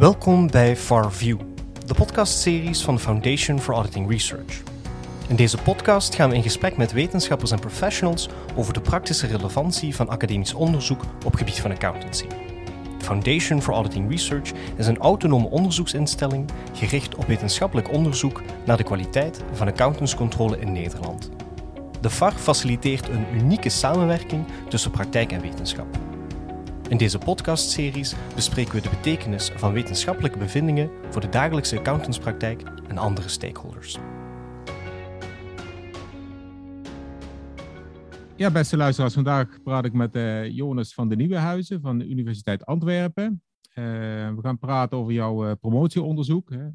Welkom bij FarView, de podcastseries van de Foundation for Auditing Research. In deze podcast gaan we in gesprek met wetenschappers en professionals over de praktische relevantie van academisch onderzoek op gebied van accountancy. Foundation for Auditing Research is een autonome onderzoeksinstelling gericht op wetenschappelijk onderzoek naar de kwaliteit van accountantscontrole in Nederland. De FAR faciliteert een unieke samenwerking tussen praktijk en wetenschap. In deze podcastseries bespreken we de betekenis van wetenschappelijke bevindingen voor de dagelijkse accountantspraktijk en andere stakeholders. Ja, beste luisteraars, vandaag praat ik met uh, Jonas van de Nieuwenhuizen van de Universiteit Antwerpen. Uh, we gaan praten over jouw uh, promotieonderzoek. Hè.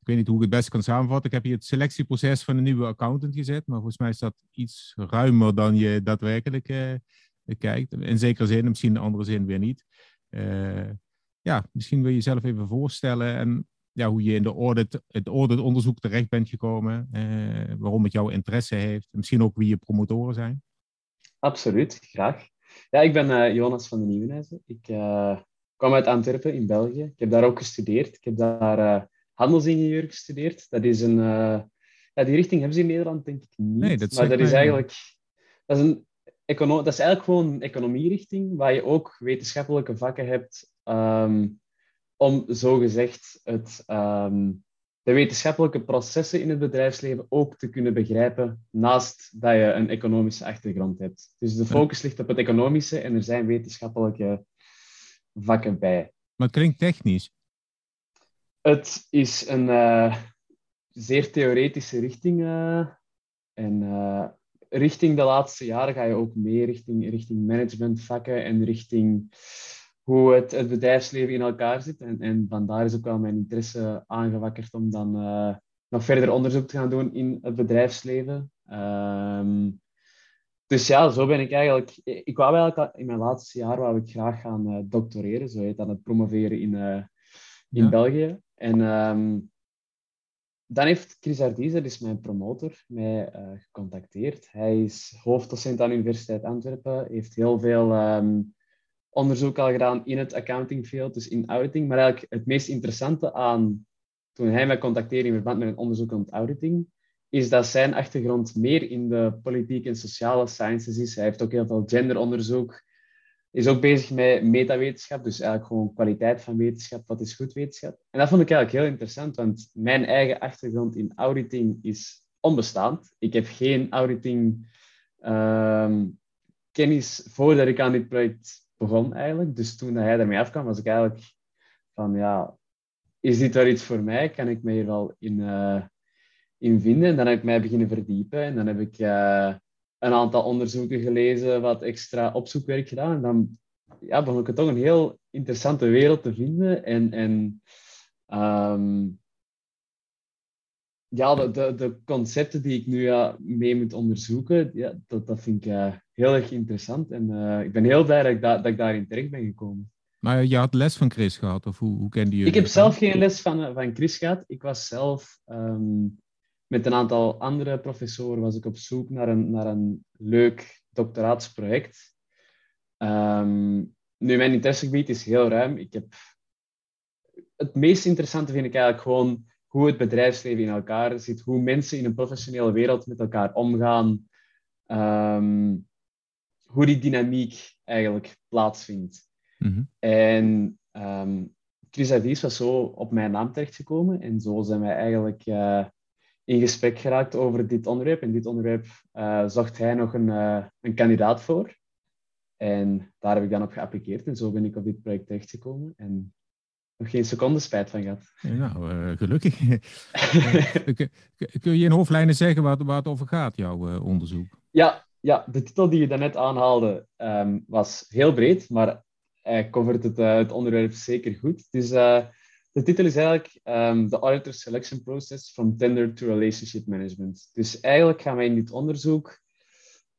ik weet niet hoe ik het best kan samenvatten. Ik heb hier het selectieproces van een nieuwe accountant gezet, maar volgens mij is dat iets ruimer dan je daadwerkelijk kijkt. In zekere zin, misschien in andere zin weer niet. Uh, ja, misschien wil je jezelf even voorstellen en ja, hoe je in de audit, het auditonderzoek terecht bent gekomen, uh, waarom het jouw interesse heeft, misschien ook wie je promotoren zijn. Absoluut, graag. Ja, ik ben uh, Jonas van de Nieuwenhuizen. Ik kwam uit Antwerpen in België. Ik heb daar ook gestudeerd. Ik heb daar handelsingenieur gestudeerd. Dat is een... ja, die richting hebben ze in Nederland denk ik niet. Nee, dat maar dat is eigenlijk... Dat is een dat is eigenlijk gewoon een economierichting waar je ook wetenschappelijke vakken hebt um, om zogezegd het, um, de wetenschappelijke processen in het bedrijfsleven ook te kunnen begrijpen, naast dat je een economische achtergrond hebt. Dus de focus ligt op het economische en er zijn wetenschappelijke vakken bij. Maar het klinkt technisch. Het is een uh, zeer theoretische richting. Uh, en uh, richting de laatste jaren ga je ook meer richting, richting managementvakken en richting hoe het, het bedrijfsleven in elkaar zit. En, en vandaar is ook wel mijn interesse aangewakkerd om dan uh, nog verder onderzoek te gaan doen in het bedrijfsleven. Um, dus ja, zo ben ik eigenlijk... Ik wou eigenlijk in mijn laatste jaar wou ik graag gaan uh, doctoreren, zo heet dat, het promoveren in, uh, in ja. België. En um, dan heeft Chris Ardies, dat is mijn promotor, mij uh, gecontacteerd. Hij is hoofddocent aan de Universiteit Antwerpen, heeft heel veel um, onderzoek al gedaan in het accountingfield, dus in auditing. Maar eigenlijk het meest interessante aan toen hij mij contacteerde in verband met een onderzoek rond auditing, is dat zijn achtergrond meer in de politiek en sociale sciences is. Hij heeft ook heel veel genderonderzoek, is ook bezig met metawetenschap, dus eigenlijk gewoon kwaliteit van wetenschap, wat is goed wetenschap. En dat vond ik eigenlijk heel interessant, want mijn eigen achtergrond in auditing is onbestaand. Ik heb geen auditing ehm, kennis voordat ik aan dit project begon eigenlijk. Dus toen hij ermee afkwam, was ik eigenlijk van, ja, is dit wel iets voor mij? Kan ik me hier wel in, uh, in vinden? En dan heb ik mij beginnen verdiepen en dan heb ik... Uh, een aantal onderzoeken gelezen, wat extra opzoekwerk gedaan. En dan ja, begon ik het toch een heel interessante wereld te vinden. En, en um, ja, de, de, de, concepten die ik nu ja, mee moet onderzoeken, ja, dat, dat vind ik uh, heel erg interessant. En uh, ik ben heel blij dat ik, da dat ik daarin terecht ben gekomen. Maar je had les van Chris gehad, of hoe, hoe kende je Ik heb zelf geen les van, eh, van Chris gehad. Ik was zelf um, met een aantal andere professoren was ik op zoek naar een, naar een leuk doctoraatsproject. Um, nu, mijn interessegebied is heel ruim. Ik heb... Het meest interessante vind ik eigenlijk gewoon hoe het bedrijfsleven in elkaar zit, hoe mensen in een professionele wereld met elkaar omgaan, um, hoe die dynamiek eigenlijk plaatsvindt. Mm -hmm. En um, Chris Adis was zo op mijn naam terechtgekomen en zo zijn wij eigenlijk uh, in gesprek geraakt over dit onderwerp. En dit onderwerp uh, zocht hij nog een, uh, een kandidaat voor. En daar heb ik dan op geappliqueerd. En zo ben ik op dit project terechtgekomen. En nog geen seconde spijt van gehad. Nou, uh, gelukkig. kun je in hoofdlijnen zeggen waar, waar het over gaat, jouw onderzoek? Ja, ja, de titel die je daarnet aanhaalde um, was heel breed, maar hij covert het, het onderwerp zeker goed. Dus de titel is eigenlijk um, The Auditor Selection Process from Tender to Relationship Management. Dus eigenlijk gaan wij in dit onderzoek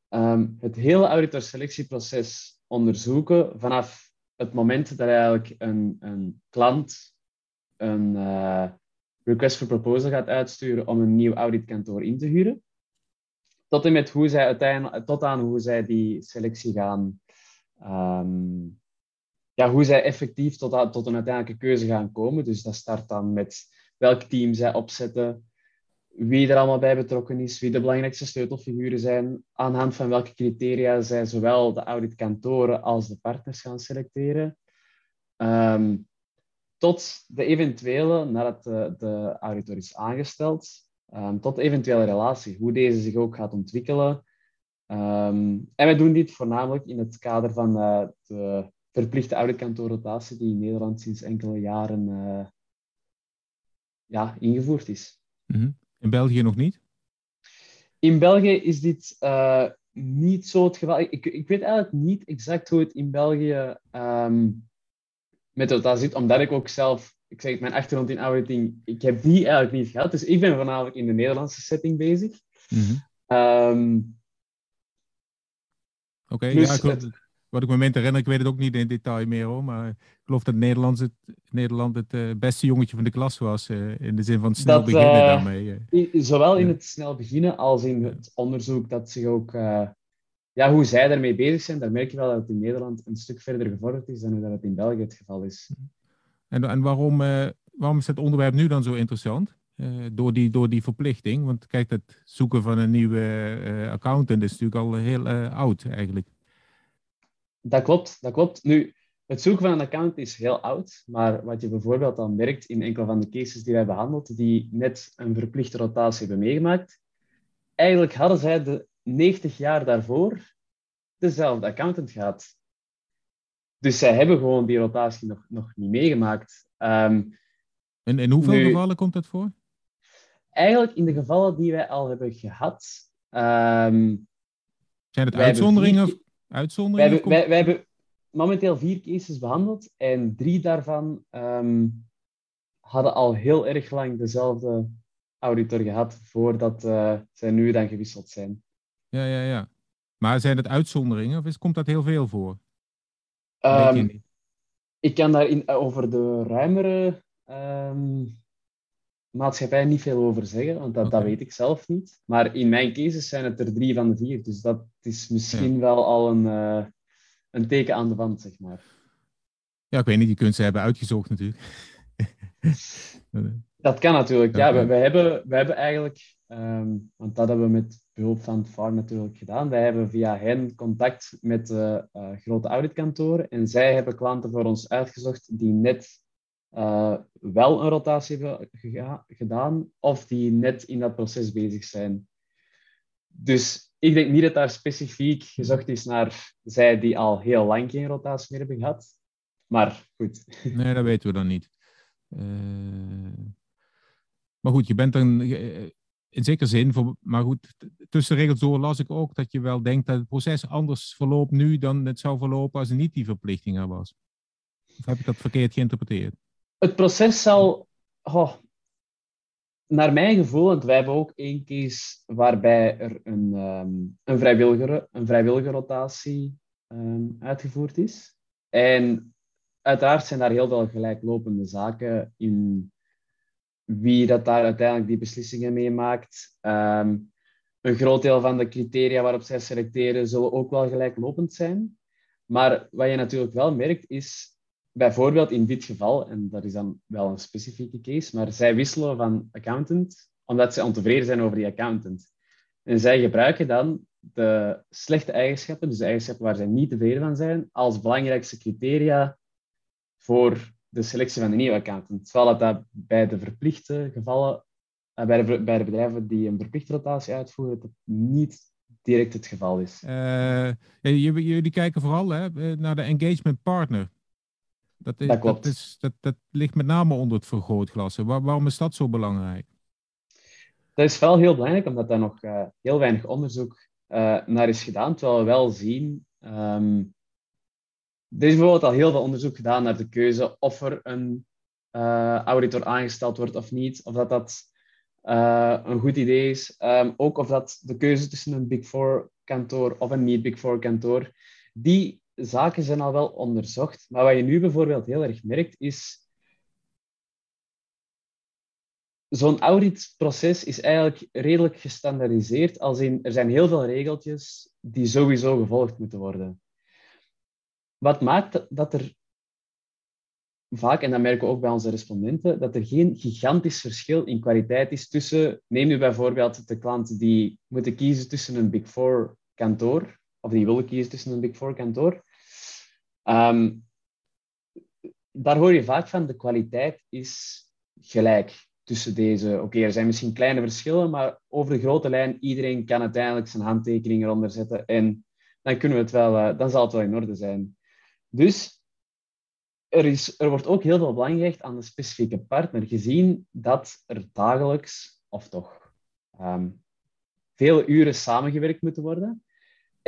um, het hele auditorselectieproces onderzoeken vanaf het moment dat eigenlijk een, een klant een uh, request for proposal gaat uitsturen om een nieuw auditkantoor in te huren, tot en met hoe zij uiteindelijk, tot aan hoe zij die selectie gaan um, ja, hoe zij effectief tot, tot een uiteindelijke keuze gaan komen. Dus dat start dan met welk team zij opzetten, wie er allemaal bij betrokken is, wie de belangrijkste sleutelfiguren zijn, aan de hand van welke criteria zij zowel de auditkantoren als de partners gaan selecteren. Ehm, tot de eventuele, nadat de, de auditor is aangesteld, um, tot de eventuele relatie, hoe deze zich ook gaat ontwikkelen. Um, en wij doen dit voornamelijk in het kader van uh, de verplichte auditkantoorrotatie die in Nederland sinds enkele jaren uh, ja, ingevoerd is. Mm -hmm. In België nog niet? In België is dit uh, niet zo het geval. Ik, ik weet eigenlijk niet exact hoe het in België um, met dat zit, omdat ik ook zelf, ik zeg mijn achtergrond in auditing, ik heb die eigenlijk niet gehad. Dus ik ben voornamelijk in de Nederlandse setting bezig. Mm -hmm. um, Oké, okay, dus ja, ik wat ik me moment herinner, ik weet het ook niet in detail meer hoor, maar ik geloof dat Nederland het, Nederland het uh, beste jongetje van de klas was, uh, in de zin van snel dat, beginnen uh, daarmee. Zowel in het snel beginnen als in het onderzoek dat zich ook, ja, hoe zij daarmee bezig zijn, daar merk je wel dat het in Nederland een stuk verder gevorderd is dan hoe dat het in België het geval is. En, en waarom, waarom is het onderwerp nu dan zo interessant? door, die, door die verplichting. Want kijk, het zoeken van een nieuwe accountant is natuurlijk al heel oud eigenlijk. Dat klopt, dat klopt. Nu, het zoeken van een account is heel oud, maar wat je bijvoorbeeld dan merkt in enkele van de cases die wij behandeld, die net een verplichte rotatie hebben meegemaakt, eigenlijk hadden zij de 90 jaar daarvoor dezelfde accountant gehad. Dus zij hebben gewoon die rotatie nog, nog niet meegemaakt. Um, en in hoeveel nu, gevallen komt dat voor? Eigenlijk in de gevallen die wij al hebben gehad. Um, Zijn het uitzonderingen? Vier, Uitzonderingen? Wij, wij, wij, hebben momenteel vier cases behandeld en drie daarvan um, hadden al heel erg lang dezelfde auditor gehad voordat uh, zij nu dan gewisseld zijn. Ja, ja, ja. Maar zijn het uitzonderingen of is, komt dat heel veel voor? Um, ik kan daar in, over de ruimere um, maatschappij niet veel over zeggen, want dat, okay. dat weet ik zelf niet. Maar in mijn cases zijn het er drie van de vier, dus dat is misschien ja. wel al een, uh, een teken aan de wand, zeg maar. Ja, ik weet niet, die kunt ze hebben uitgezocht natuurlijk. dat kan natuurlijk, ja. We, we, hebben, we hebben eigenlijk, um, want dat hebben we met behulp van het natuurlijk gedaan, wij hebben via hen contact met uh, uh, grote auditkantoren en zij hebben klanten voor ons uitgezocht die net uh, wel een rotatie hebben gedaan of die net in dat proces bezig zijn. Dus ik denk niet dat daar specifiek gezocht is naar zij die al heel lang geen rotatie meer hebben gehad. Maar goed. Nee, dat weten we dan niet. Uh, maar goed, je bent dan in zekere zin, voor, maar goed, tussen regels door las ik ook dat je wel denkt dat het proces anders verloopt nu dan het zou verlopen als er niet die verplichting er was. Of heb ik dat verkeerd geïnterpreteerd? Het proces zal, oh, naar mijn gevoel, want wij hebben ook één case waarbij er een, een, vrijwillige, een vrijwillige rotatie um, uitgevoerd is. En uiteraard zijn daar heel veel gelijklopende zaken in wie dat daar uiteindelijk die beslissingen meemaakt. Um, een groot deel van de criteria waarop zij selecteren zullen ook wel gelijklopend zijn. Maar wat je natuurlijk wel merkt is bijvoorbeeld in dit geval, en dat is dan wel een specifieke case, maar zij wisselen van accountant omdat ze ontevreden zijn over die accountant. En zij gebruiken dan de slechte eigenschappen, dus de eigenschappen waar zij niet tevreden van zijn, als belangrijkste criteria voor de selectie van de nieuwe accountant. Terwijl dat bij de verplichte gevallen, eh, bij de, bij de bedrijven die een verplichte rotatie uitvoeren, dat niet direct het geval is. Uh, jullie kijken vooral hè, naar de engagement partner. Dat, is, dat klopt. Dat, is, dat, dat ligt met name onder het vergrootglas. Waar, waarom is dat zo belangrijk? Dat is wel heel belangrijk, omdat daar nog uh, heel weinig onderzoek uh, naar is gedaan. Terwijl we wel zien... Um, er is bijvoorbeeld al heel veel onderzoek gedaan naar de keuze of er een uh, auditor aangesteld wordt of niet. Of dat dat een goed idee is. Um, ook of dat de keuze tussen een Big Four kantoor of een niet Big Four kantoor, die zaken zijn al wel onderzocht. Maar wat je nu bijvoorbeeld heel erg merkt, is zo'n auditproces is eigenlijk redelijk gestandaardiseerd, als in er zijn heel veel regeltjes die sowieso gevolgd moeten worden. Wat maakt dat er vaak, en dat merken we ook bij onze respondenten, dat er geen gigantisch verschil in kwaliteit is tussen, neem nu bijvoorbeeld de klanten die moeten kiezen tussen een Big Four kantoor, of die willen kiezen tussen een Big Four kantoor. Ehm, daar hoor je vaak van, de kwaliteit is gelijk tussen deze. Oké, er zijn misschien kleine verschillen, maar over de grote lijn, iedereen kan uiteindelijk zijn handtekening eronder zetten en dan, kunnen we het wel, uh, dan zal het wel in orde zijn. Dus er, is, er wordt ook heel veel belang gehecht aan de specifieke partner, gezien dat er dagelijks, of toch um, vele uren samengewerkt moeten worden.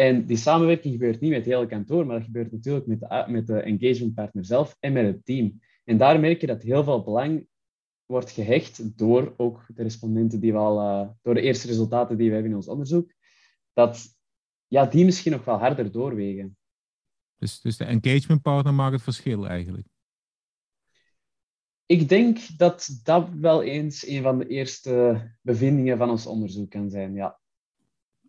En die samenwerking gebeurt niet met het hele kantoor, maar dat gebeurt natuurlijk met de, met de engagement partner zelf en met het team. En daar merk je dat heel veel belang wordt gehecht door ook de respondenten die we al, uh, door de eerste resultaten die we hebben in ons onderzoek, dat ja, die misschien nog wel harder doorwegen. Dus, dus de engagement partner maakt het verschil eigenlijk? Ik denk dat dat wel eens een van de eerste bevindingen van ons onderzoek kan zijn, ja.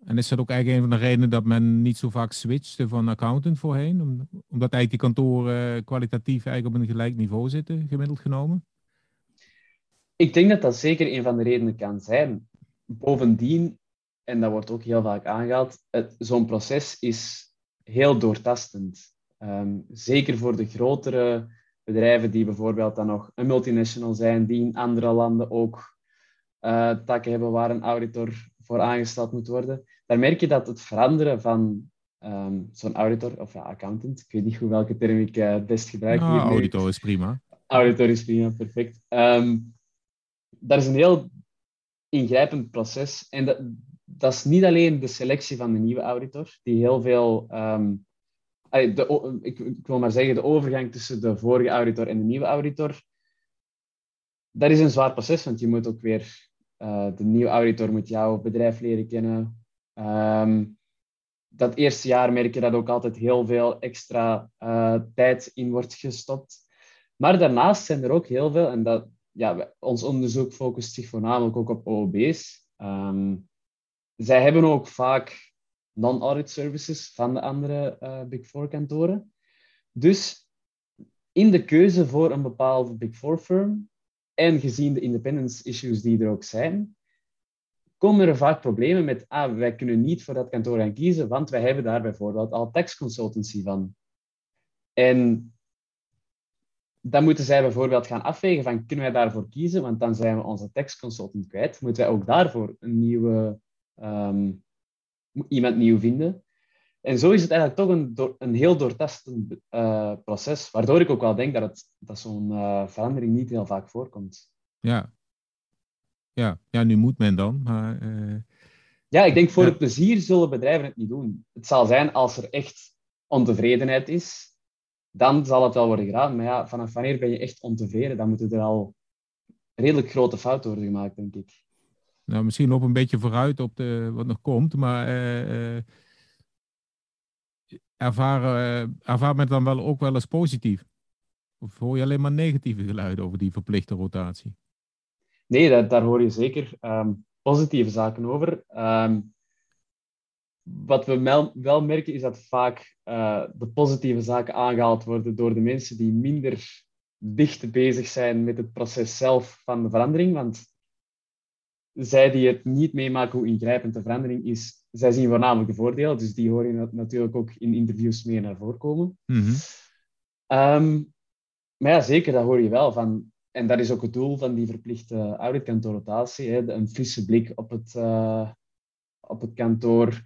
En is dat ook eigenlijk een van de redenen dat men niet zo vaak switchte van accountant voorheen? Omdat eigenlijk die kantoren kwalitatief eigenlijk op een gelijk niveau zitten, gemiddeld genomen? Ik denk dat dat zeker een van de redenen kan zijn. Bovendien, en dat wordt ook heel vaak aangehaald, zo'n proces is heel doortastend. Um, zeker voor de grotere bedrijven die bijvoorbeeld dan nog een multinational zijn, die in andere landen ook uh, takken hebben waar een auditor voor aangesteld moet worden. Daar merk je dat het veranderen van um, zo'n auditor, of ja, accountant, ik weet niet hoe welke term ik uh, het best gebruik. Nou, auditor is prima. Auditor is prima, perfect. Um, dat is een heel ingrijpend proces. En dat, dat is niet alleen de selectie van de nieuwe auditor, die heel veel. Um, de, ik, ik, wil maar zeggen, de overgang tussen de vorige auditor en de nieuwe auditor. Dat is een zwaar proces, want je moet ook weer. Uh, de nieuwe auditor moet jouw bedrijf leren kennen. Um, dat eerste jaar merk je dat ook altijd heel veel extra uh, tijd in wordt gestopt. Maar daarnaast zijn er ook heel veel, en dat, ja, ons onderzoek focust zich voornamelijk ook op OOB's. Um, zij hebben ook vaak non-audit services van de andere uh, Big Four kantoren. Dus in de keuze voor een bepaalde Big Four firm en gezien de independence issues die er ook zijn, komen er vaak problemen met, ah, wij kunnen niet voor dat kantoor gaan kiezen, want wij hebben daar bijvoorbeeld al tax consultancy van. En dan moeten zij bijvoorbeeld gaan afwegen van, kunnen wij daarvoor kiezen? Want dan zijn we onze tax consultant kwijt. Moeten wij ook daarvoor een nieuwe um, iemand nieuw vinden. En zo is het eigenlijk toch een, door, een heel doortastend uh, proces, waardoor ik ook wel denk dat, het, dat zo'n uh, verandering niet heel vaak voorkomt. Ja. Ja. ja, nu moet men dan. Maar, uh... Ja, ik denk voor ja. het plezier zullen bedrijven het niet doen. Het zal zijn als er echt ontevredenheid is, dan zal het wel worden gedaan. Maar ja, vanaf wanneer ben je echt ontevreden? Dan moeten er al redelijk grote fouten worden gemaakt, denk ik. Nou, misschien loop een beetje vooruit op de, wat nog komt, maar ervaar, uh, ervaar men dan wel ook wel eens positief? Of hoor je alleen maar negatieve geluiden over die verplichte rotatie? Nee, daar hoor je zeker um, positieve zaken over. Um, wat we wel, wel merken is dat vaak de positieve zaken aangehaald worden door de mensen die minder dicht bezig zijn met het proces zelf van de verandering. Want zij die het niet meemaken hoe ingrijpend de verandering is, zij zien voornamelijk de voordelen. Dus die hoor je natuurlijk ook in interviews meer naar voren komen. Mm -hmm. um, maar ja, zeker, dat hoor je wel. Van, en dat is ook het doel van die verplichte auditkantoorrotatie. Hè, een frisse blik op het, uh, op het kantoor.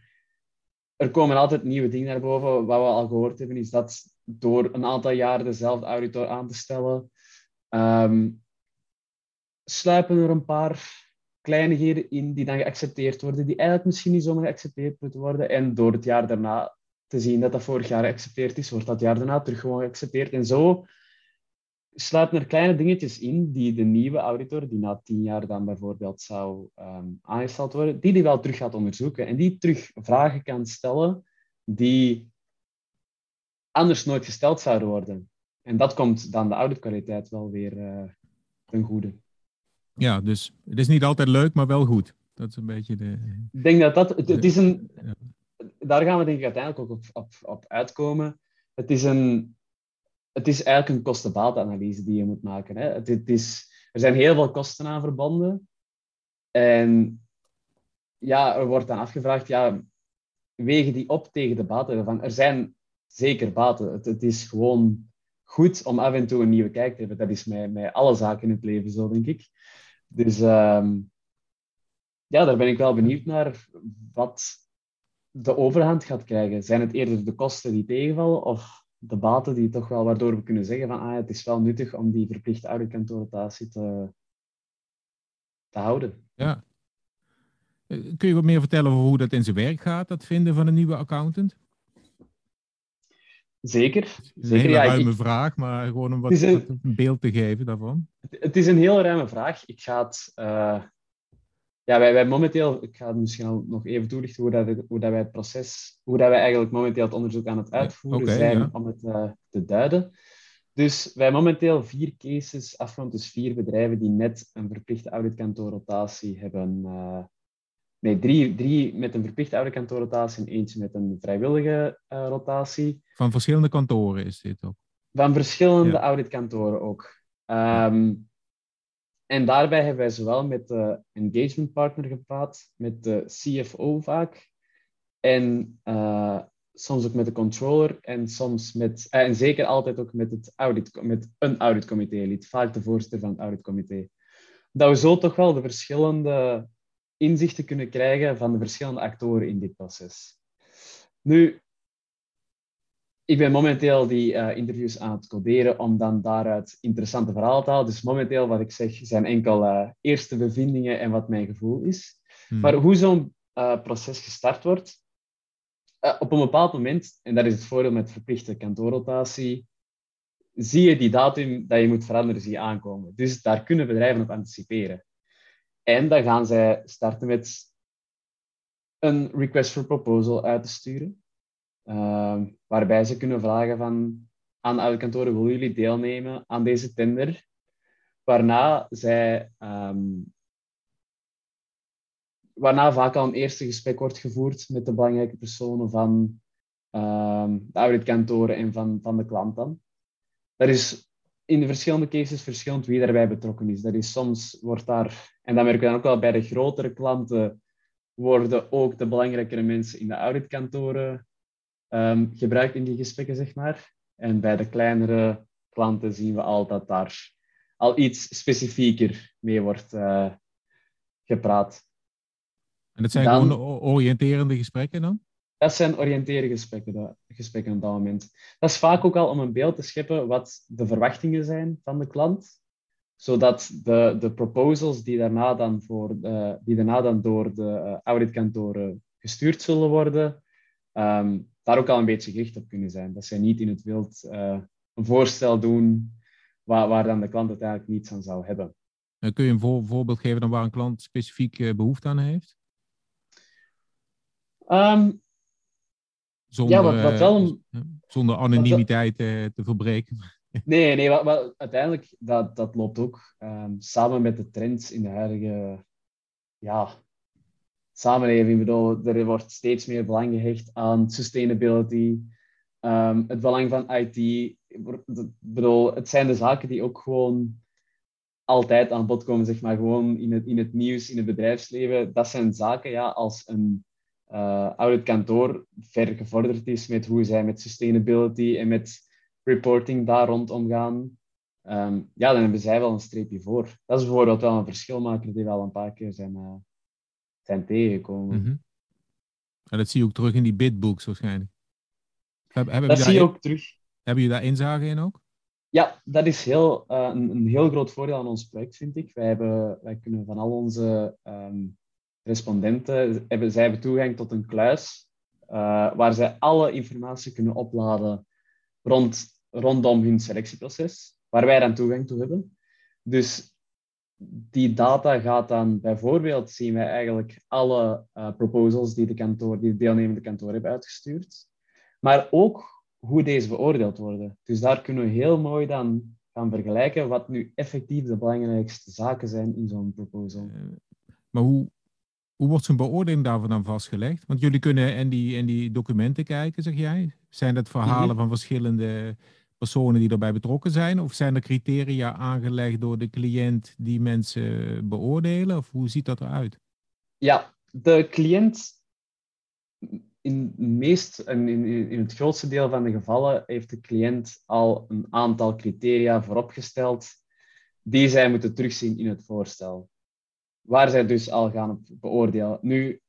Er komen altijd nieuwe dingen naar boven. Wat we al gehoord hebben, is dat door een aantal jaar dezelfde auditor aan te stellen, um, sluipen er een paar kleinigheden in die dan geaccepteerd worden, die eigenlijk misschien niet zomaar geaccepteerd moeten worden. En door het jaar daarna te zien dat dat vorig jaar geaccepteerd is, wordt dat jaar daarna terug gewoon geaccepteerd. En zo sluiten er kleine dingetjes in die de nieuwe auditor, die na tien jaar dan bijvoorbeeld zou um, aangesteld worden, die die wel terug gaat onderzoeken en die terug vragen kan stellen die anders nooit gesteld zouden worden. En dat komt dan de auditkwaliteit wel weer uh, ten goede. Ja, dus het is niet altijd leuk, maar wel goed. Dat is een beetje de. Ik denk dat dat. Het, het is een. Ja. Daar gaan we denk ik uiteindelijk ook op, op, op uitkomen. Het is een, het is eigenlijk een kostenbatenanalyse die je moet maken. Hè. Het, het is, er zijn heel veel kosten aan verbonden. En ja, er wordt dan afgevraagd, ja, wegen die op tegen de baten ervan? Er zijn zeker baten. Het, het, is gewoon goed om af en toe een nieuwe kijk te hebben. Dat is met, met alle zaken in het leven zo, denk ik. Dus ehm, ja, daar ben ik wel benieuwd naar wat de overhand gaat krijgen. Zijn het eerder de kosten die tegenvallen of de baten die toch wel, waardoor we kunnen zeggen van ah, het is wel nuttig om die verplichte ouderkantoorrotatie te, te houden. Ja. Eh, kun je wat meer vertellen over hoe dat in zijn werk gaat, dat vinden van een nieuwe accountant? Zeker. Een hele ja, ruime vraag, maar gewoon om wat, een, beeld te geven daarvan. Het, is een heel ruime vraag. Ik ga het... Uh, ja, wij, wij momenteel... Ik ga het misschien al nog even toelichten hoe, dat, hoe dat wij het proces... Hoe dat wij eigenlijk momenteel het onderzoek aan het uitvoeren zijn om het uh, te duiden. Dus wij momenteel vier cases afgerond, dus vier bedrijven die net een verplichte auditkantoorrotatie hebben uh, Nee, drie, drie met een verplichte ouderkantoorrotatie en eentje met een vrijwillige uh, rotatie. Van verschillende kantoren is dit ook? Van verschillende ja. auditkantoren ook. Um, en daarbij hebben wij zowel met de engagement partner gepraat, met de CFO vaak, en uh, soms ook met de controller, en soms met, uh, en zeker altijd ook met, het audit, met een auditcomité-lid, vaak de voorzitter van het auditcomité. Dat we zo toch wel de verschillende inzicht te kunnen krijgen van de verschillende actoren in dit proces. Nu, ik ben momenteel die uh, interviews aan het coderen om dan daaruit interessante verhalen te halen. Dus momenteel, wat ik zeg, zijn enkel uh, eerste bevindingen en wat mijn gevoel is. Hmm. Maar hoe zo'n uh, proces gestart wordt, op een bepaald moment, en dat is het voordeel met verplichte kantoorrotatie, zie je die datum dat je moet veranderen, zie je aankomen. Dus daar kunnen bedrijven op anticiperen. En dan gaan zij starten met een request for proposal uit te sturen. Uh, waarbij ze kunnen vragen van, aan alle kantoren, willen jullie deelnemen aan deze tender? Waarna zij... Um, waarna vaak al een eerste gesprek wordt gevoerd met de belangrijke personen van um, de auditkantoren en van, van de klant dan. Dat is in de verschillende cases verschillend wie daarbij betrokken is. Dat is soms wordt daar, en dat merken we dan ook wel bij de grotere klanten, worden ook de belangrijkere mensen in de auditkantoren um, gebruikt in die gesprekken, zeg maar. En bij de kleinere klanten zien we al dat daar al iets specifieker mee wordt uh, gepraat. En dat zijn dan, gewoon oriënterende gesprekken dan? Dat zijn oriënterende gesprekken, gesprekken op dat moment. Dat is vaak ook al om een beeld te scheppen wat de verwachtingen zijn van de klant, zodat de, de proposals die daarna dan, voor, uh, die daarna dan door de uh, auditkantoren gestuurd zullen worden, um, daar ook al een beetje gericht op kunnen zijn. Dat zij niet in het wild uh, een voorstel doen waar, waar dan de klant uiteindelijk niets aan zou hebben. kun je een voor, voorbeeld geven dan waar een klant specifiek behoefte aan heeft? Um, zonder, ja, wat, wat wel zonder anonimiteit te verbreken. Nee, nee uiteindelijk, dat, dat loopt ook um, samen met de trends in de huidige ja, samenleving. Ik bedoel, er wordt steeds meer belang gehecht aan sustainability, um, het belang van IT. Ik bedoel, het zijn de zaken die ook gewoon altijd aan bod komen, zeg maar, gewoon in het, in het nieuws, in het bedrijfsleven. Dat zijn zaken, ja, als een uh, het kantoor ver gevorderd is met hoe zij met sustainability en met reporting daar rond omgaan, um, ja, dan hebben zij wel een streepje voor. Dat is bijvoorbeeld wel een verschilmaker die wel een paar keer zijn, uh, zijn tegengekomen. Mm -hmm. En dat zie je ook terug in die bidbooks waarschijnlijk. Heb, hebben dat zie je ook terug. Hebben je daar inzage in ook? Ja, dat is heel, uh, een, een, heel groot voordeel aan ons project, vind ik. Wij, hebben, wij kunnen van al onze um, respondenten hebben, zij hebben toegang tot een kluis uh, waar zij alle informatie kunnen opladen rond, rondom hun selectieproces, waar wij dan toegang toe hebben. Dus die data gaat dan bijvoorbeeld, zien wij eigenlijk alle uh, proposals die de, kantoor, die de deelnemende kantoor hebben uitgestuurd, maar ook hoe deze beoordeeld worden. Dus daar kunnen we heel mooi dan gaan vergelijken wat nu effectief de belangrijkste zaken zijn in zo'n proposal. Eh, maar hoe, hoe wordt zo'n beoordeling daarvan dan vastgelegd? Want jullie kunnen in die, in die documenten kijken, zeg jij. Zijn dat verhalen mhm. van verschillende personen die erbij betrokken zijn? Of zijn er criteria aangelegd door de cliënt die mensen beoordelen? Of hoe ziet dat eruit? Ja, de cliënt in, meest, in, in het grootste deel van de gevallen heeft de cliënt al een aantal criteria vooropgesteld die zij moeten terugzien in het voorstel. Waar zij dus al gaan beoordelen. Nu,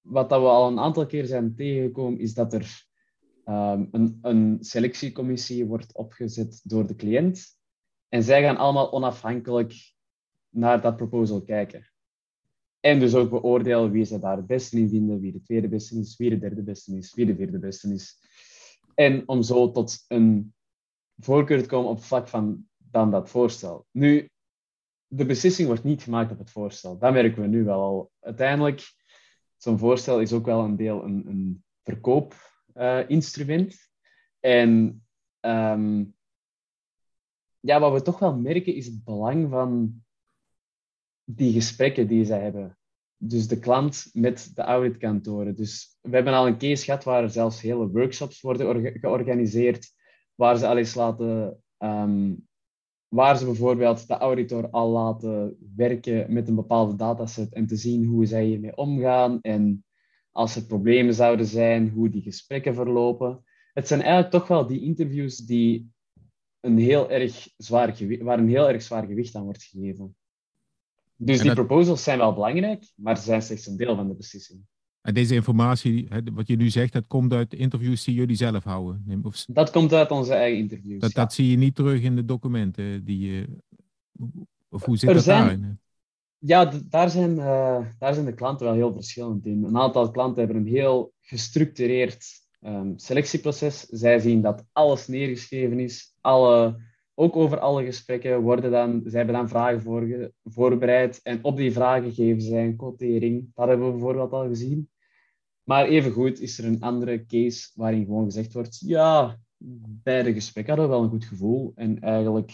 wat dat we al een aantal keer zijn tegengekomen, is dat er um, een, selectiecommissie wordt opgezet door de cliënt. En zij gaan allemaal onafhankelijk naar dat proposal kijken. En dus ook beoordelen wie ze daar het beste in vinden, wie de tweede beste is, wie de derde beste is, wie de vierde beste is. En om zo tot een voorkeur te komen op vlak van dan dat voorstel. Nu, de beslissing wordt niet gemaakt op het voorstel. Dat merken we nu wel al. Uiteindelijk, zo'n voorstel is ook wel een deel een, een verkoopinstrument. Uh, en um, ja, wat we toch wel merken is het belang van die gesprekken die zij hebben. Dus de klant met de auditkantoren. Dus we hebben al een case gehad waar zelfs hele workshops worden georganiseerd, waar ze al eens laten, um, waar ze bijvoorbeeld de auditor al laten werken met een bepaalde dataset en te zien hoe zij hiermee omgaan en als er problemen zouden zijn, hoe die gesprekken verlopen. Het zijn eigenlijk toch wel die interviews die een heel erg zwaar waar een heel erg zwaar gewicht aan wordt gegeven. Dus die proposals zijn wel belangrijk, maar ze zijn slechts een deel van de beslissing. En deze informatie, wat je nu zegt, dat komt uit interviews die jullie zelf houden? Of... Dat komt uit onze eigen interviews. Dat, dat zie je niet terug in de documenten die je. Of hoe zit er dat zijn, daarin? Ja, daar zijn, uh, daar zijn de klanten wel heel verschillend in. Een aantal klanten hebben een heel gestructureerd um, selectieproces. Zij zien dat alles neergeschreven is, alle ook over alle gesprekken worden dan, zij hebben dan vragen voor, voorbereid en op die vragen geven zij een quotering. Dat hebben we bijvoorbeeld al gezien. Maar evengoed is er een andere case waarin gewoon gezegd wordt, ja, bij de gesprekken hadden we wel een goed gevoel en eigenlijk,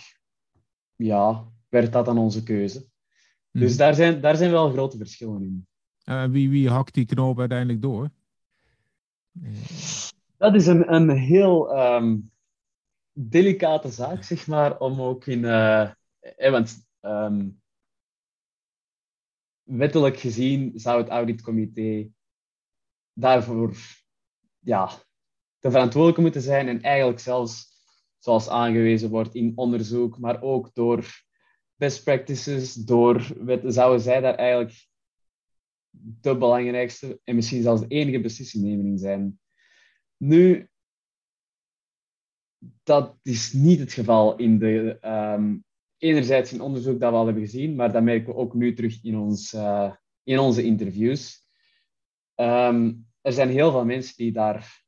ja, werd dat dan onze keuze. Dus mhm. daar zijn, daar zijn wel grote verschillen in. Uh, wie, wie hakt die knoop uiteindelijk door? Dat is een, een heel um, delicate zaak, zeg maar, om ook in... Uh, eh, want um, wettelijk gezien zou het auditcomité daarvoor ja, de verantwoordelijke moeten zijn en eigenlijk zelfs, zoals aangewezen wordt in onderzoek, maar ook door best practices, door zouden zij daar eigenlijk de belangrijkste en misschien zelfs de enige beslissingnemer in zijn. Nu, dat is niet het geval in de, um, enerzijds in onderzoek dat we al hebben gezien, maar dat merken we ook nu terug in, ons, uh, in onze interviews. Um, er zijn heel veel mensen die daar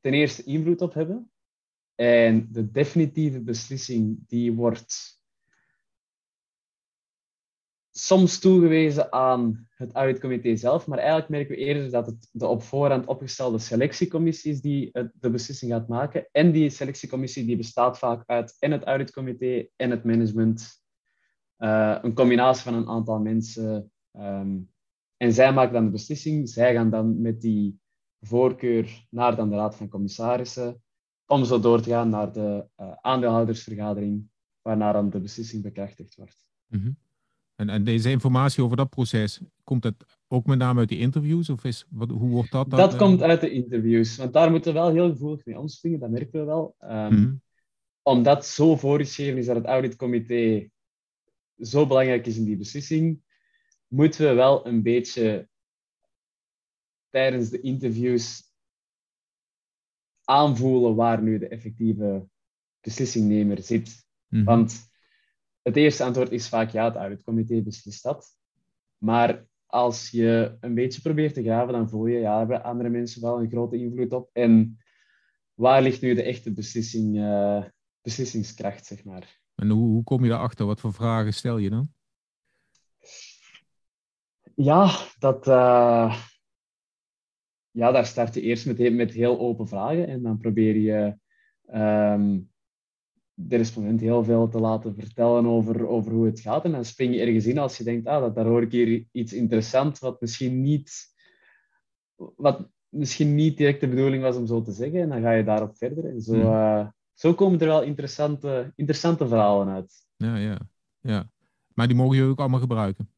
ten eerste invloed op hebben. En de definitieve beslissing die wordt soms toegewezen aan het auditcomité zelf, maar eigenlijk merken we eerder dat het de op voorhand opgestelde selectiecommissie is die de beslissing gaat maken. En die selectiecommissie die bestaat vaak uit en het auditcomité en het management. Uh, een combinatie van een aantal mensen. Um, en zij maken dan de beslissing. Zij gaan dan met die voorkeur naar dan de Raad van Commissarissen, om zo door te gaan naar de uh, aandeelhoudersvergadering, waarna dan de beslissing bekrachtigd wordt. -hmm. En, en, deze informatie over dat proces, komt dat ook met name uit die interviews? Of is, wat, hoe wordt dat dan? Dat komt uit de interviews. Want daar moeten we wel heel gevoelig mee omspringen, dat merken we wel. Um, Omdat zo voorgeschreven is dat het auditcomité zo belangrijk is in die beslissing, moeten we wel een beetje tijdens de interviews aanvoelen waar nu de effectieve beslissingnemer zit. Mhm. Want het eerste antwoord is vaak ja, het auditcomité beslist dat. Maar als je een beetje probeert te graven, dan voel je, ja, hebben andere mensen wel een grote invloed op. En waar ligt nu de echte beslissing, uh, beslissingskracht, zeg maar? En hoe, hoe kom je daarachter? Wat voor vragen stel je dan? Ja, dat, uh, ja daar start je eerst met, met heel open vragen. En dan probeer je um, de respondent heel veel te laten vertellen over, over hoe het gaat. En dan spring je ergens in als je denkt, ah, dat, daar hoor ik hier iets interessants wat misschien niet, wat misschien niet direct de bedoeling was om zo te zeggen. En dan ga je daarop verder. En zo, uh, zo komen er wel interessante, interessante verhalen uit. Ja, ja, ja. Maar die mogen jullie ook allemaal gebruiken.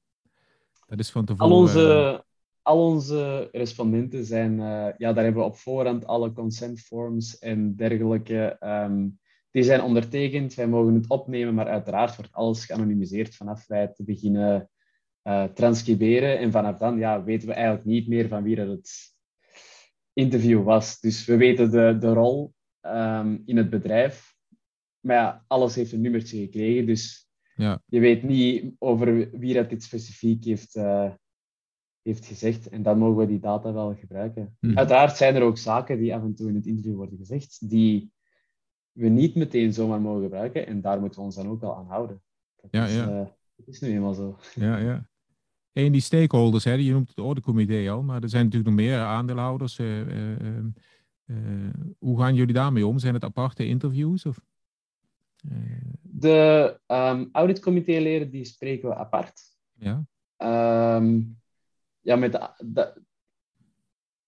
Dat is van tevoren. Al onze, al onze respondenten zijn, uh, ja, daar hebben we op voorhand alle consent forms en dergelijke. Um, die zijn ondertekend. Wij mogen het opnemen, maar uiteraard wordt alles geanonimiseerd vanaf wij te beginnen uh, transcriberen. En vanaf dan ja, weten we eigenlijk niet meer van wie dat het interview was. Dus we weten de, de rol um, in het bedrijf. Maar ja, alles heeft een nummertje gekregen. Dus ja. je weet niet over wie dat dit specifiek heeft, uh, heeft gezegd. En dan mogen we die data wel gebruiken. Mhm. Uiteraard zijn er ook zaken die af en toe in het interview worden gezegd, die we niet meteen zomaar mogen gebruiken. En daar moeten we ons dan ook wel aan houden. Dat, Ja, is, ja. dat is nu eenmaal zo. Ja, ja. En die stakeholders, hè, je noemt het ordecomité al, maar er zijn natuurlijk nog meer aandeelhouders. eh, eh, eh, eh, hoe gaan jullie daarmee om? Zijn het aparte interviews? Of? De ehm auditcomité-leden die spreken we apart. ja, Ehm, ja, met de, de-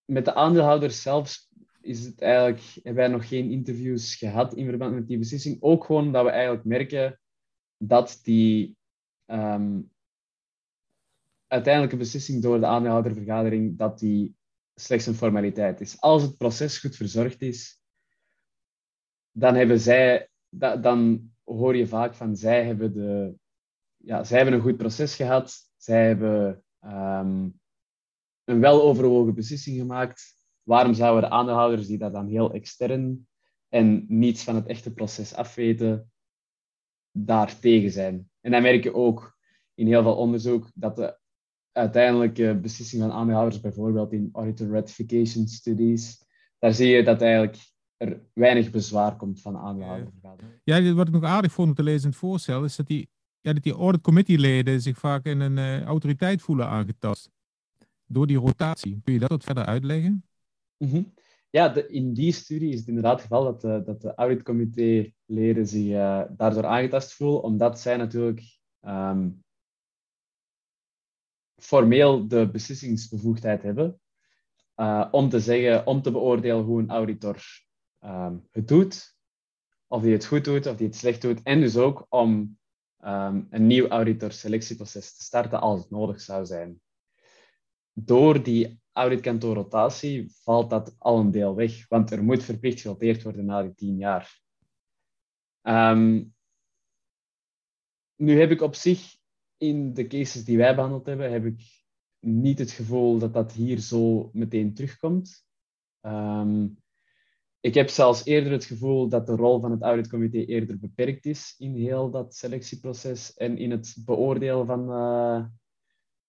met de aandeelhouders zelf is het eigenlijk, hebben wij nog geen interviews gehad in verband met die beslissing. Ook gewoon dat we eigenlijk merken dat die ehm, uiteindelijke beslissing door de aandeelhoudervergadering dat die slechts een formaliteit is. Als het proces goed verzorgd is, dan hebben zij, da- dan hoor je vaak van zij hebben de, ja, zij hebben een goed proces gehad, zij hebben ehm, een weloverwogen beslissing gemaakt. Waarom zouden de aandeelhouders die dat dan heel extern en niets van het echte proces afweten, daar tegen zijn? En dan merk je ook in heel veel onderzoek dat de uiteindelijke beslissing van aandeelhouders, bijvoorbeeld in auditor ratification studies, daar zie je dat eigenlijk er weinig bezwaar komt van aandeelhoudervergadering. Ja, wat ik nog aardig vond om te lezen in het voorstel, is dat die, ja, die audit committee leden zich vaak in een eh, autoriteit voelen aangetast. Door die rotatie. Kun je dat wat verder uitleggen? Mhm. Ja, de- in die studie is het inderdaad het geval dat de, dat de auditcomité-leden zich eh, daardoor aangetast voelen, omdat zij natuurlijk ehm, formeel de beslissingsbevoegdheid hebben eh, om te zeggen, om te beoordelen hoe een auditor ehm, het doet, of die het goed doet, of die het slecht doet, en dus ook om ehm, een nieuw auditorselectieproces te starten als het nodig zou zijn. Door die auditkantoorrotatie valt dat al een deel weg, want er moet verplicht geroteerd worden na die tien jaar. Ehm, nu heb ik op zich in de cases die wij behandeld hebben, heb ik niet het gevoel dat dat hier zo meteen terugkomt. Ehm, ik heb zelfs eerder het gevoel dat de rol van het auditcomité eerder beperkt is in heel dat selectieproces en in het beoordelen van, eh,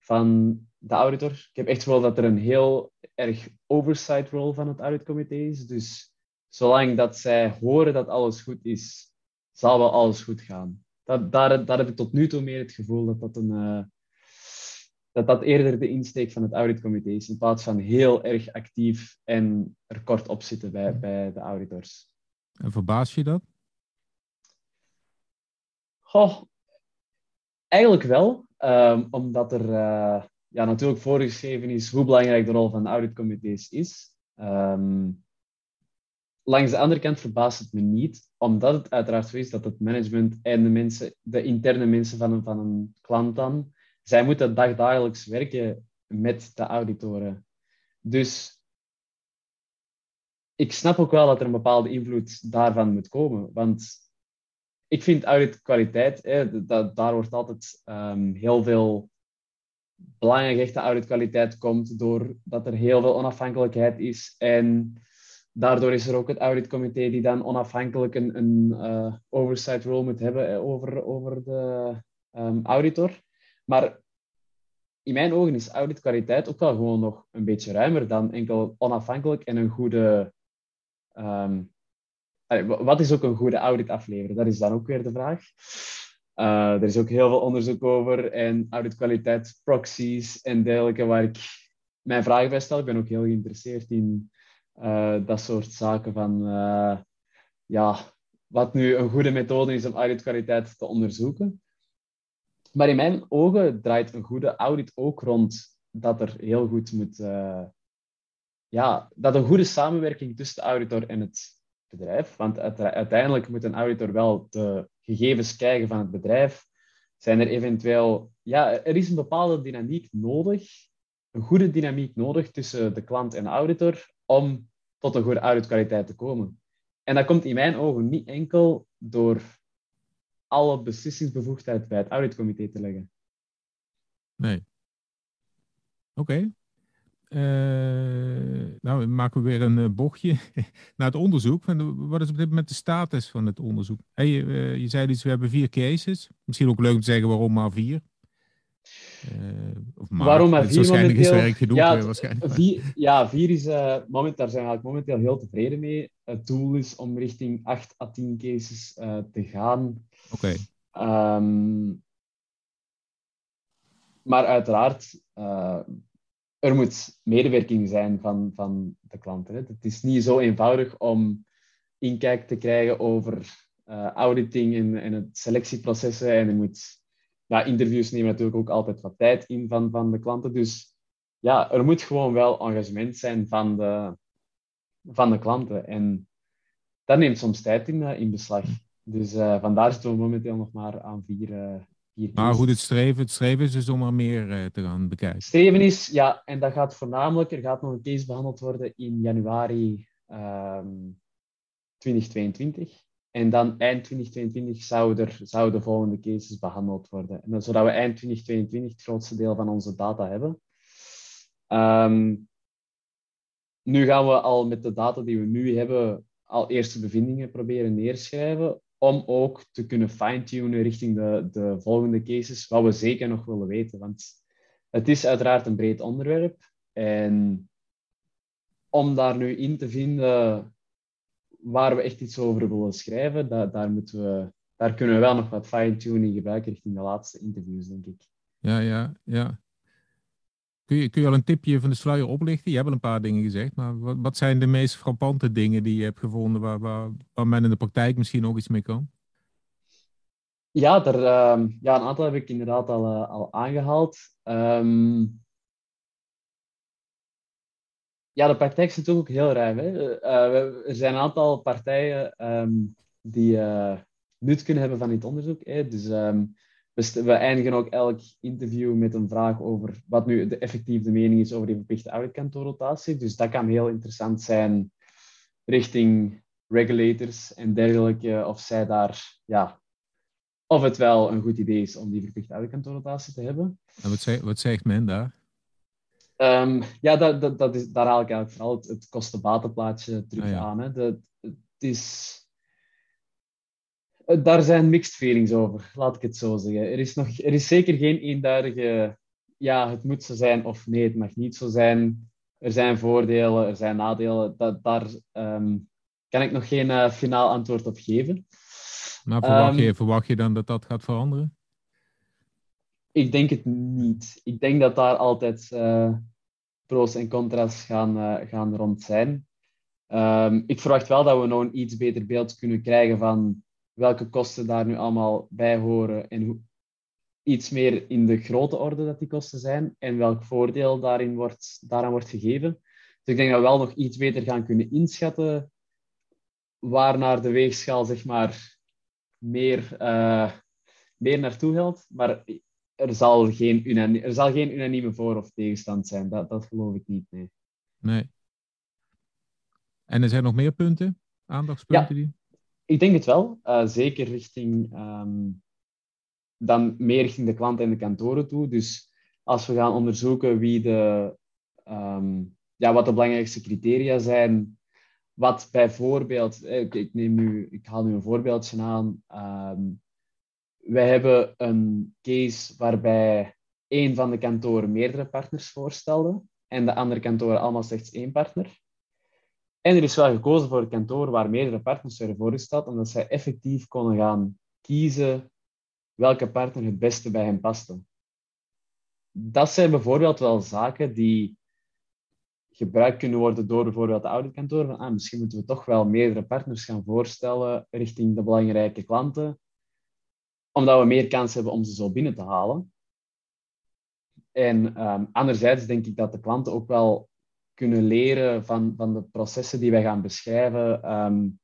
van de auditor. Ik heb echt gevoel dat er een heel erg oversight rol van het auditcomité is. Dus zolang dat zij horen dat alles goed is, zal wel alles goed gaan. Dat, daar, daar heb ik tot nu toe meer het gevoel dat dat, een, eh, dat dat eerder de insteek van het auditcomité is, in plaats van heel erg actief en er kort op zitten bij, bij de auditors. En verbaas je dat? Goh, eigenlijk wel, ehm, omdat er eh, ja, natuurlijk voorgeschreven is hoe belangrijk de rol van auditcomité's is. Ehm, langs de andere kant verbaast het me niet, omdat het uiteraard zo is dat het management en de, mensen, de interne mensen van een, van een klant dan, zij moeten dagdagelijks werken met de auditoren. Dus ik snap ook wel dat er een bepaalde invloed daarvan moet komen, want ik vind auditkwaliteit, hè, dat, daar wordt altijd ehm, heel veel belangrijk echte auditkwaliteit komt doordat er heel veel onafhankelijkheid is. En daardoor is er ook het auditcomité die dan onafhankelijk een, een eh, oversight role moet hebben eh, over, over de ehm, auditor. Maar in mijn ogen is auditkwaliteit ook wel gewoon nog een beetje ruimer dan enkel onafhankelijk en een goede ehm, Wat is ook een goede audit afleveren? Dat is dan ook weer de vraag. Eh, er is ook heel veel onderzoek over en auditkwaliteitsproxies en dergelijke waar ik mijn vragen bij stel. Ik ben ook heel geïnteresseerd in eh, dat soort zaken van eh, ja, wat nu een goede methode is om auditkwaliteit te onderzoeken. Maar in mijn ogen draait een goede audit ook rond dat er heel goed moet... ja, dat een goede samenwerking tussen de auditor en het bedrijf. Want uiteindelijk moet een auditor wel de gegevens krijgen van het bedrijf. Zijn er eventueel... Ja, er is een bepaalde dynamiek nodig, een goede dynamiek nodig tussen de klant en de auditor om tot een goede auditkwaliteit te komen. En dat komt in mijn ogen niet enkel door alle beslissingsbevoegdheid bij het auditcomité te leggen. Nee. Oké. Eh, nou, we maken weer een uh, bochtje naar het onderzoek. Wat is op dit moment de status van het onderzoek? Hey, uh, je zei dus, we hebben vier cases. Misschien ook leuk om te zeggen waarom maar vier. of maar, waarom maar vier waarschijnlijk momenteel? is werk genoeg. Ja, waarschijnlijk. Vier, ja, vier is, moment, daar zijn we eigenlijk momenteel heel tevreden mee. Het doel is om richting 8 à 10 cases te gaan. Oké. Okay. Um, ehm, maar uiteraard, uh, er moet medewerking zijn van, van de klanten. Het is niet zo eenvoudig om inkijk te krijgen over uh, auditing en, en het selectieprocessen. En er moet, ja, interviews nemen natuurlijk ook altijd wat tijd in van, van de klanten. Dus ja, er moet gewoon wel engagement zijn van de, van de klanten. En dat neemt soms tijd in, uh, in beslag. Dus uh, vandaar zitten we momenteel nog maar aan vier, maar goed, het streven, het streven is dus om er meer uh, te gaan bekijken. Streven is, ja, en dat gaat voornamelijk, er gaat nog een case behandeld worden in januari um, 2022. En dan eind 2022 zouden er, zou de volgende cases behandeld worden. En dan, zodat we eind 2022 het grootste deel van onze data hebben. Um, nu gaan we al met de data die we nu hebben, al eerste bevindingen proberen neerschrijven om ook te kunnen fine-tunen richting de, de volgende cases, wat we zeker nog willen weten. Want het is uiteraard een breed onderwerp. En om daar nu in te vinden waar we echt iets over willen schrijven, daar, moeten we, daar kunnen we wel nog wat fine-tuning gebruiken richting de laatste interviews, denk ik. Ja, ja, ja. Kun je, kun je al een tipje van de sluier oplichten? Je hebt al een paar dingen gezegd, maar wat, wat zijn de meest frappante dingen die je hebt gevonden waar, waar, waar men in de praktijk misschien ook iets mee kan? Ja, er, uh, ja een aantal heb ik inderdaad al, uh, al aangehaald. Um, ja, de praktijk is natuurlijk ook heel ruim. Hè? Uh, er zijn een aantal partijen um, die eh, nut kunnen hebben van dit onderzoek. Hè? Dus we, we, eindigen ook elk interview met een vraag over wat nu de effectieve mening is over die verplichte auditkantoorrotatie. Dus dat kan heel interessant zijn richting regulators en dergelijke, of zij daar, ja, of het wel een goed idee is om die verplichte auditkantoorrotatie te hebben. En wat, zegt, wat zegt men daar? Um, ja, dat, dat, dat is, daar haal ik eigenlijk vooral het, het kostenbatenplaatje terug ah, ja. aan. Hè. Dat, het is daar zijn mixed feelings over, laat ik het zo zeggen. Er is, nog, er is zeker geen eenduidige, ja, het moet zo zijn of nee, het mag niet zo zijn. Er zijn voordelen, er zijn nadelen. Dat, daar um, kan ik nog geen uh, finaal antwoord op geven. Maar verwacht, je, um, verwacht je dan dat dat gaat veranderen? Ik denk het niet. Ik denk dat daar altijd uh, pro's en contra's gaan, uh, gaan rond zijn. Um, ik verwacht wel dat we nog een iets beter beeld kunnen krijgen van welke kosten daar nu allemaal bij horen en hoe, iets meer in de grote orde dat die kosten zijn en welk voordeel daarin wordt, daaraan wordt gegeven. Dus ik denk dat we wel nog iets beter gaan kunnen inschatten waar naar de weegschaal zeg maar, meer, uh, meer naartoe helpt. Maar er zal geen, er zal geen unanieme voor- of tegenstand zijn. Dat, dat geloof ik niet, nee. Nee. En er zijn nog meer punten, aandachtspunten? Ja. Die... Ik denk het wel. Uh, zeker richting, um, dan meer richting de klant en de kantoren toe. Dus als we gaan onderzoeken wie de, um, ja, wat de belangrijkste criteria zijn, wat bijvoorbeeld, eh, ik, ik, neem nu, ik haal nu een voorbeeldje aan. Um, wij hebben een case waarbij één van de kantoren meerdere partners voorstelde en de andere kantoren allemaal slechts één partner. En er is wel gekozen voor een kantoor waar meerdere partners werden voorgesteld, omdat zij effectief konden gaan kiezen welke partner het beste bij hen paste. Dat zijn bijvoorbeeld wel zaken die gebruikt kunnen worden door bijvoorbeeld de auditkantoor. Van, ah, misschien moeten we toch wel meerdere partners gaan voorstellen richting de belangrijke klanten, omdat we meer kans hebben om ze zo binnen te halen. En um, anderzijds denk ik dat de klanten ook wel kunnen leren van, van de processen die wij gaan beschrijven. Um,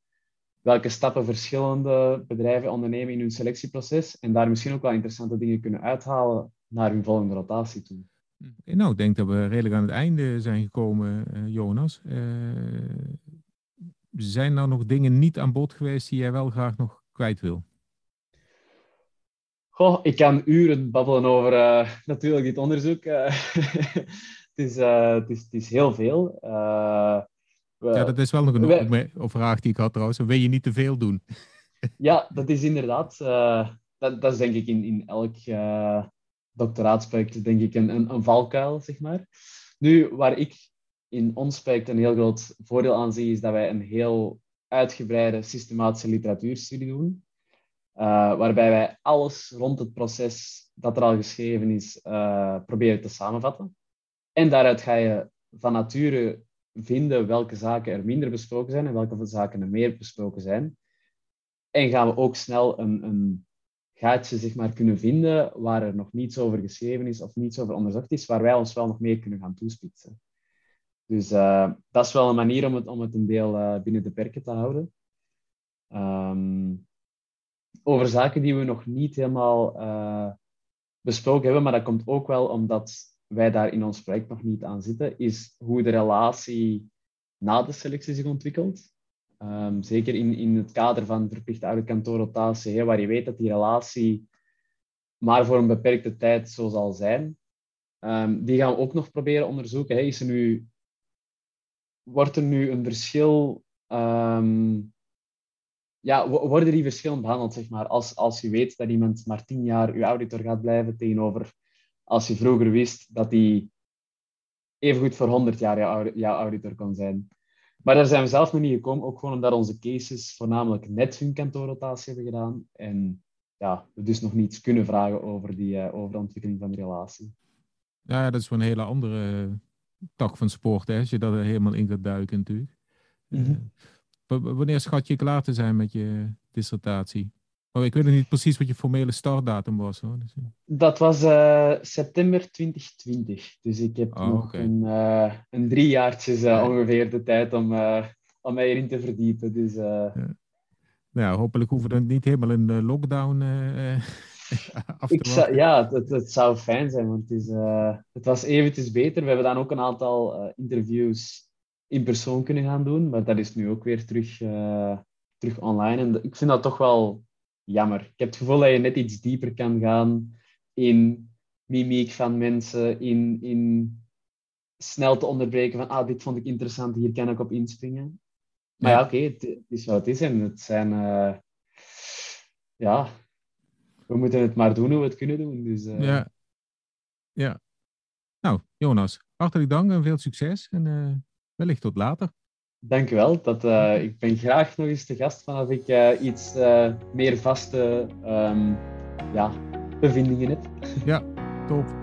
welke stappen verschillende bedrijven ondernemen in hun selectieproces en daar misschien ook wel interessante dingen kunnen uithalen naar hun volgende rotatie toe. Nou, ik denk dat we redelijk aan het einde zijn gekomen, uh, Jonas. Uh, zijn er nog dingen niet aan bod geweest die jij wel graag nog kwijt wil? Goh, ik kan uren babbelen over uh, natuurlijk dit onderzoek. het, is, het, is, het is heel veel. ja, dat is wel nog een wij, vraag die ik had trouwens. Wil je niet te veel doen? ja, dat is inderdaad. dat, dat is denk ik in, in elk doctoraatsproject denk ik een, een, een, valkuil, zeg maar. Nu, waar ik in ons project een heel groot voordeel aan zie, is dat wij een heel uitgebreide systematische literatuurstudie doen, uh, waarbij wij alles rond het proces dat er al geschreven is, uh, proberen te samenvatten. En daaruit ga je van nature vinden welke zaken er minder besproken zijn en welke zaken er meer besproken zijn. En gaan we ook snel een, een gaatje zeg maar, kunnen vinden waar er nog niets over geschreven is of niets over onderzocht is, waar wij ons wel nog meer kunnen gaan toespitsen. Dus uh, dat is wel een manier om het, om het een deel uh, binnen de perken te houden. Um, over zaken die we nog niet helemaal uh, besproken hebben, maar dat komt ook wel omdat wij daar in ons project nog niet aan zitten, is hoe de relatie na de selectie zich ontwikkelt. Um, zeker in, in het kader van verplichte oude kantoorrotatie, waar je weet dat die relatie maar voor een beperkte tijd zo zal zijn. Um, die gaan we ook nog proberen onderzoeken. Hey, is er nu, wordt er nu een verschil... Um, ja, worden die verschillen behandeld, zeg maar, als, als je weet dat iemand maar tien jaar uw auditor gaat blijven tegenover als je vroeger wist dat die evengoed voor 100 jaar jouw, auditor kon zijn. Maar daar zijn we zelf nog niet gekomen, ook gewoon omdat onze cases voornamelijk net hun kantoorrotatie hebben gedaan. En ja, we dus nog niets kunnen vragen over, die, uh, over de ontwikkeling van die relatie. Ja, dat is voor een hele andere tak van sport, hè, als je dat er helemaal in gaat duiken natuurlijk. Mm wanneer schat je klaar te zijn met je dissertatie? Oh, ik weet nog niet precies wat je formele startdatum was. Hoor. Dus, dat was uh, september 2020. Dus ik heb oh, nog een, uh, een drie jaartjes uh, ongeveer de tijd om, om mij erin te verdiepen. Dus, ja. Nou, hopelijk hoeven we dan niet helemaal in de lockdown af te ik zou, Ja, het, het, zou fijn zijn, want het, is, het was eventjes beter. We hebben dan ook een aantal interviews in persoon kunnen gaan doen, maar dat is nu ook weer terug, terug online. En ik vind dat toch wel jammer. Ik heb het gevoel dat je net iets dieper kan gaan in mimiek van mensen, in, in snel te onderbreken van ah, dit vond ik interessant, hier kan ik op inspringen. Maar ja, oké, het, is wat het is en het zijn... Uh, ja, we moeten het maar doen hoe we het kunnen doen. Dus, uh... Ja. Ja. Nou, Jonas, hartelijk dank en veel succes en uh, wellicht tot later. Dankjewel. Dat, uh, ik ben graag nog eens te gast vanaf ik uh, iets uh, meer vaste um, ja, bevindingen heb. Ja, top.